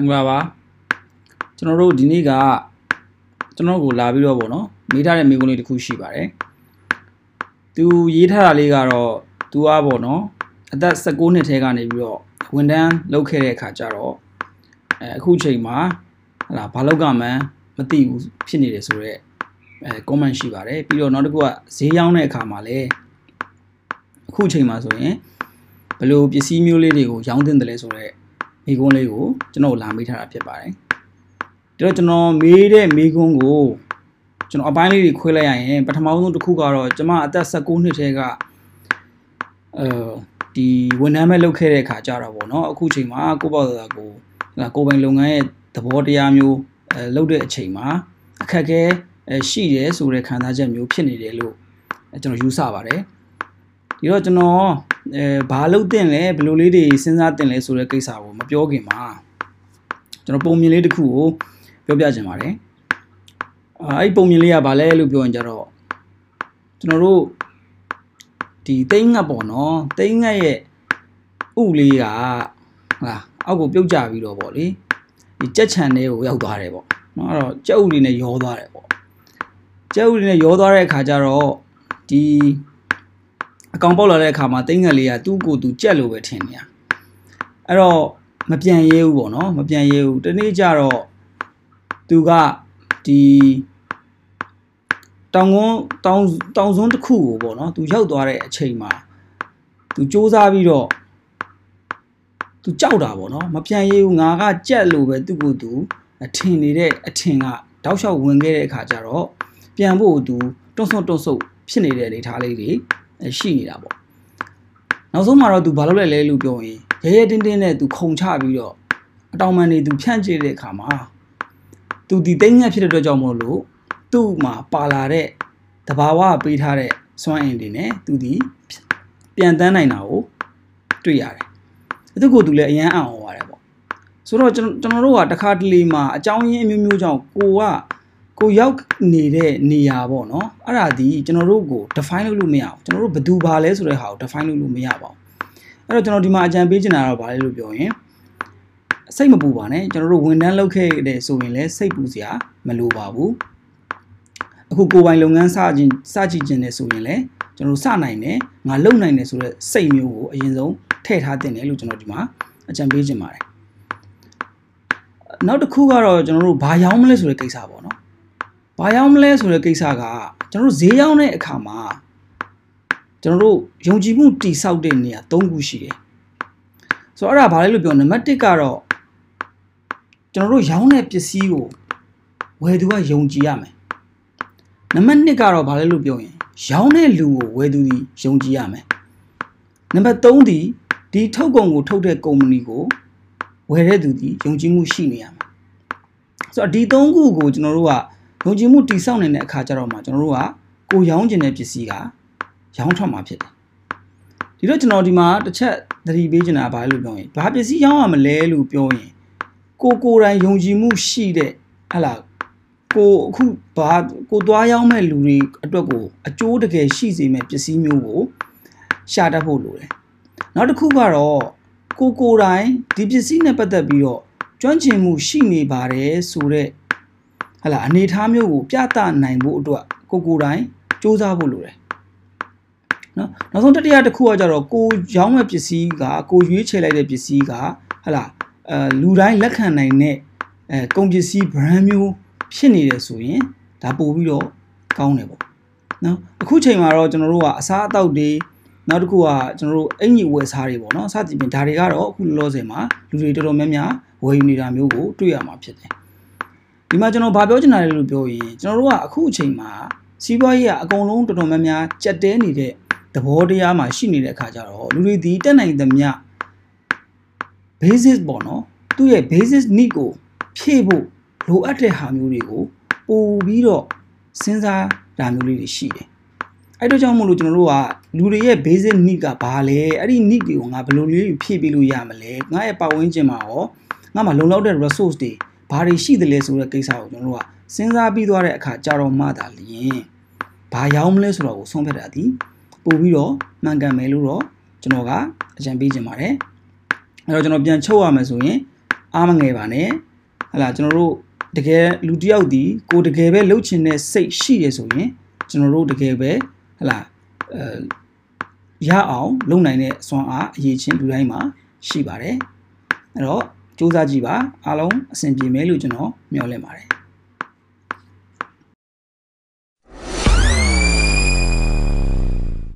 င်္ဂလာပါကျွန်တော်တို့ဒီနေ့ကကျွန်တော်ကိုလာပြီးတော့ဗောနော်မေးထားတဲ့မိကုန်းလေးတစ်ခုရှိပါတယ်သူရေးထားတာလေးကတော့သူကဗောနော်အသက်16နှစ်ထဲကနေပြီးတော့ဝန်တန်းလုပ်ခဲ့တဲ့အခါကျတော့အဲအခုချိန်မှာဟလာဘာလောက်ကမှန်းမသိဘူးဖြစ်နေတယ်ဆိုတော့အဲ comment ရှိပါတယ်ပြီးတော့နောက်တစ်ခုကဈေးရောင်းတဲ့အခါမှာလည်းအခုချိန်မှာဆိုရင်ဘယ်လိုပစ္စည်းမျိုးလေးတွေကိုရောင်းတင်တယ်လဲဆိုတော့ မိကုန်းလေးကိုကျွန်တော်လာမေးထားတာဖြစ်ပါတယ်ဒါတော့ကျွန်တော်မေးတဲ့မိကုန်းကိုကျွန်တော်အပိုင်းလေးတွေခွဲလိုက်ရရင်ပထမဆုံးတစ်ခုကတော့ကျွန်မအသက်16နှစ်ထဲကအဲဒီဝန်ထမ်းမဲ့လုပ်ခဲ့တဲ့အခါကြတော့ဗောနော်အခုချိန်မှာကိုပေါ့သာကိုကိုပိုင်လုပ်ငန်းရဲ့သဘောတရားမျိုးအဲလုပ်တဲ့အချိန်မှာအခက်အခဲရှိတယ်ဆိုတဲ့ခံစားချက်မျိုးဖြစ်နေတယ်လို့ကျွန်တော်ယူဆပါတယ်ဒီတော့ကျွန်တော် အဲဘာလုပ်တင်လဲဘယ်လိုလေးတွေစဉ်းစားတင်လဲဆိုတဲ့ကိစ္စကိုမပြောခင်မှာကျွန်တော်ပုံမြင်လေးတစ်ခုကိုပြောပြချင်ပါတယ်အဲ့ဒီပုံမြင်လေးကဘာလဲလို့ပြောရင်ကြတော့ကျွန်တော်တို့ဒီတိန်းငတ်ပေါ့နော်တိန်းငတ်ရဲ့ဥလေးကဟာအောက်ကိုပြုတ်ကျပြီးတော့ပေါ့လေဒီကြက်ချန်လေးကိုရောက်သွားတယ်ပေါ့နော်အဲ့တော့ကြက်ဥလေးနဲ့ရောသွားတယ်ပေါ့ကြက်ဥလေးနဲ့ရောသွားတဲ့အခါကျတော့ဒီ အကောင်ပေါက်လာတဲ့အခါမှာတိန်းငတ်လေးကသူ့ကိုယ်သူကြက်လို့ပဲထင်နေရအဲ့တော့မပြန်ရဲဘူးပေါ့နော်မပြန်ရဲဘူးတနေ့ကျတော့သူကဒီတောင်ကုန်းတောင်တောင်စွန်းတစ်ခုကိုပေါ့နော်သူရောက်သွားတဲ့အချိန်မှာသူစူးစမ်းပြီးတော့သူကြောက်တာပေါ့နော်မပြန်ရဘူးငါကကြက်လို့ပဲသူ့ကိုသူအထင်နေတဲ့အထင်ကတောက်လျှောက်ဝင်ခဲ့တဲ့အခါကျတော့ပြန်ဖို့သူတွန့်ဆုတ်တွန့်ဆုတ်ဖြစ်နေတဲ့အနေထားလေးတွေ ရှိနေတာပေါ့နောက်ဆုံးမှာတော့သူဘာလုပ်လဲလဲလို့ပြောရင်ရဲရဲတင်းတင်းနဲ့သူခုံချပြီးတော့အတောင်ပန်နေသူဖြန့်ကျဲတဲ့အခါမှာသူဒီသိငှက်ဖြစ်တဲ့အတွက်ကြောင့်မို့လို့သူ့မှာပါလာတဲ့တဘာဝပေးထားတဲ့စွမ်းအင်တွေနဲ့သူဒီပြန်တန်းနိုင်တာကိုတွေ့ရတယ်။သူကသူလည်းအရန်အံ့ဩရတယ်ပေါ့။ဆိုတော့ကျွန်တော်တို့ကတခါတလေမှာအကြောင်းရင်းအမျိုးမျိုးကြောင့်ကိုက ကိုရောက်နေတဲ့နေရာပေါ့နော်။အဲ့ဒါဒီကျွန်တော်တို့ကို define လုပ်လို့မရဘူး။ကျွန်တော်တို့ဘယ်သူဘာလဲဆိုတဲ့ဟာကို define လုပ်လို့မရပါဘူး။အဲ့တော့ကျွန်တော်ဒီမှာအကြံပေးချင်တာတော့ဗာလဲလို့ပြောရင်စိတ်မပူပါနဲ့ကျွန်တော်တို့ဝန်ထမ်းလုပ်ခဲ့တဲ့ဆိုရင်လည်းစိတ်ပူစရာမလိုပါဘူးအခုကိုပိုင်လုပ်ငန်းစခြင်းစကြည့်ခြင်းနဲ့ဆိုရင်လည်းကျွန်တော်စနိုင်တယ်ငါလုပ်နိုင်တယ်ဆိုတော့စိတ်မျိုးကိုအရင်ဆုံးထည့်ထားတင်တယ်လို့ကျွန်တော်ဒီမှာအကြံပေးခြင်းပါတယ်နောက်တစ်ခုကတော့ကျွန်တော်တို့ဘာရောင်းမလဲဆိုတဲ့ကိစ္စပေါ့နော် ဘာရောင်းမလဲဆိုတဲ့ကိစ္စကကျွန်တော်တို့ဈေးရောင်းတဲ့အခါမှာကျွန်တော်တို့ယုံကြည်မှုတည်ဆောက်တဲ့နေရာ၃ခုရှိတယ်ဆိုတော့အဲ့ဒါဘာလဲလို့ပြောနံပါတ်1ကတော့ကျွန်တော်တို့ရောင်းတဲ့ပစ္စည်းကိုဝယ်သူကယုံကြည်ရမယ်နံပါတ်2ကတော့ဘာလဲလို့ပြောရင်ရောင်းတဲ့လူကိုဝယ်သူဒီယုံကြည်ရမယ်နံပါတ်3ဒီဒီထုတ်ကုန်ကိုထုတ်တဲ့ကုမ္ပဏီကိုဝယ်တဲ့သူဒီယုံကြည်မှုရှိနေရမယ်ဆိုတော့ဒီ3ခုကိုကျွန်တော်တို့က ယုံကြည်မှုတည်ဆောက်နေတဲ့အခါကျတော့မှကျွန်တော်တို့ကကိုရောင်းကျင်တဲ့ပစ္စည်းကရောင်းထွက်မှာဖြစ်တယ်ဒီတော့ကျွန်တော်ဒီမှာတစ်ချက်သတိပေးချင်တာဘာလို့ပြောရင်ဘာပစ္စည်းရောင်းရမလဲလို့ပြောရင်ကိုကိုယ်တိုင်ယုံကြည်မှုရှိတဲ့ဟလာကိုအခုဘာကိုသွားရောက်မဲ့လူတွေအတွက်ကိုအကျိုးတကယ်ရှိစေမဲ့ပစ္စည်းမျိုးကိုရှာတတ်ဖို့လိုတယ်နောက်တစ်ခုကတော့ကိုကိုယ်တိုင်ဒီပစ္စည်းနဲ့ပတ်သက်ပြီးတော့ကျွမ်းကျင်မှုရှိနေပါတယ်ဆိုတော့ ဟလာအနေထားမျိုးကိုပြသနိုင်ဖို့အတွက်ကိုကိုယ်တိုင်စူးစမ်းဖို့လိုတယ်နော်နောက်ဆုံးတတိယတစ်ခုကကြတော့ကိုရောင်းမဲ့ပစ္စည်းကကိုရွေးချယ်လိုက်တဲ့ပစ္စည်းကဟလာအဲလူတိုင်းလက်ခံနိုင်တဲ့အဲကုန်ပစ္စည်း brand မျိုးဖြစ်နေတယ်ဆိုရင်ဒါပို့ပြီးတော့ကောင်းတယ်ပေါ့နော်အခုချိန်မှာတော့ကျွန်တော်တို့ကအစားအသောက်တွေနောက်တစ်ခုကကျွန်တော်တို့အင်ကြီးဝယ်စားတွေပေါ့နော်စသဖြင့်ဒါတွေကတော့အခုလောလောဆယ်မှာလူတွေတော်တော်များများဝယ်ယူနေတာမျိုးကိုတွေ့ရမှာဖြစ်တယ် ဒီမှာကျွန်တော်ဗာပြောချင်တာလေလို့ပြောရင်ကျွန်တော်တို့ကအခုအချိန်မှာစီးပွားရေးကအကုန်လုံးတော်တော်များများကြက်တဲနေတဲ့သဘောတရားမှာရှိနေတဲ့အခါကျတော့လူတွေဒီတက်နိုင်သမျှ basis ပေါ့နော်သူ့ရဲ့ basis need ကိုဖြည့်ဖို့လိုအပ်တဲ့ဟာမျိုးတွေကိုပို့ပြီးတော့စဉ်းစားတာမျိုးလေးတွေရှိတယ်အဲ့တော့ကြောင့်မို့လို့ကျွန်တော်တို့ကလူတွေရဲ့ basic need ကဘာလဲအဲ့ဒီ need တွေကိုငါဘယ်လိုလေးဖြည့်ပေးလို့ရမလဲငါရဲ့ပတ်ဝန်းကျင်မှာရောငါမှာလုံလောက်တဲ့ resource တွေ ဘာတွေရှိသလဲဆိုတဲ့ကိစ္စကိုကျွန်တော်တို့ကစဉ်းစားပြီးသွားတဲ့အခါကြာတော့မှသာလျင်ဘာရောင်းမလဲဆိုတော့ကိုဆုံးဖြတ်တာဒီပို့ပြီးတော့မှန်ကန်မယ်လို့တော့ကျွန်တော်ကအကြံပေးခြင်းပါတယ်အဲ့တော့ကျွန်တော်ပြန်ချုပ်ရမယ်ဆိုရင်အားမငယ်ပါနဲ့ဟလာကျွန်တော်တို့တကယ်လူတစ်ယောက်ဒီကိုတကယ်ပဲလှုပ်ချင်တဲ့စိတ်ရှိရဆိုရင်ကျွန်တော်တို့တကယ်ပဲဟလာအဲရအောင်လုပ်နိုင်တဲ့အစွမ်းအားအရေးချင်းလူတိုင်းမှာရှိပါတယ်အဲ့တော့ စူးစမ်းကြည့်ပါအားလုံးအဆင်ပြေမယ်လို့ကျွန်တော်မျှော်လင့်ပါတယ်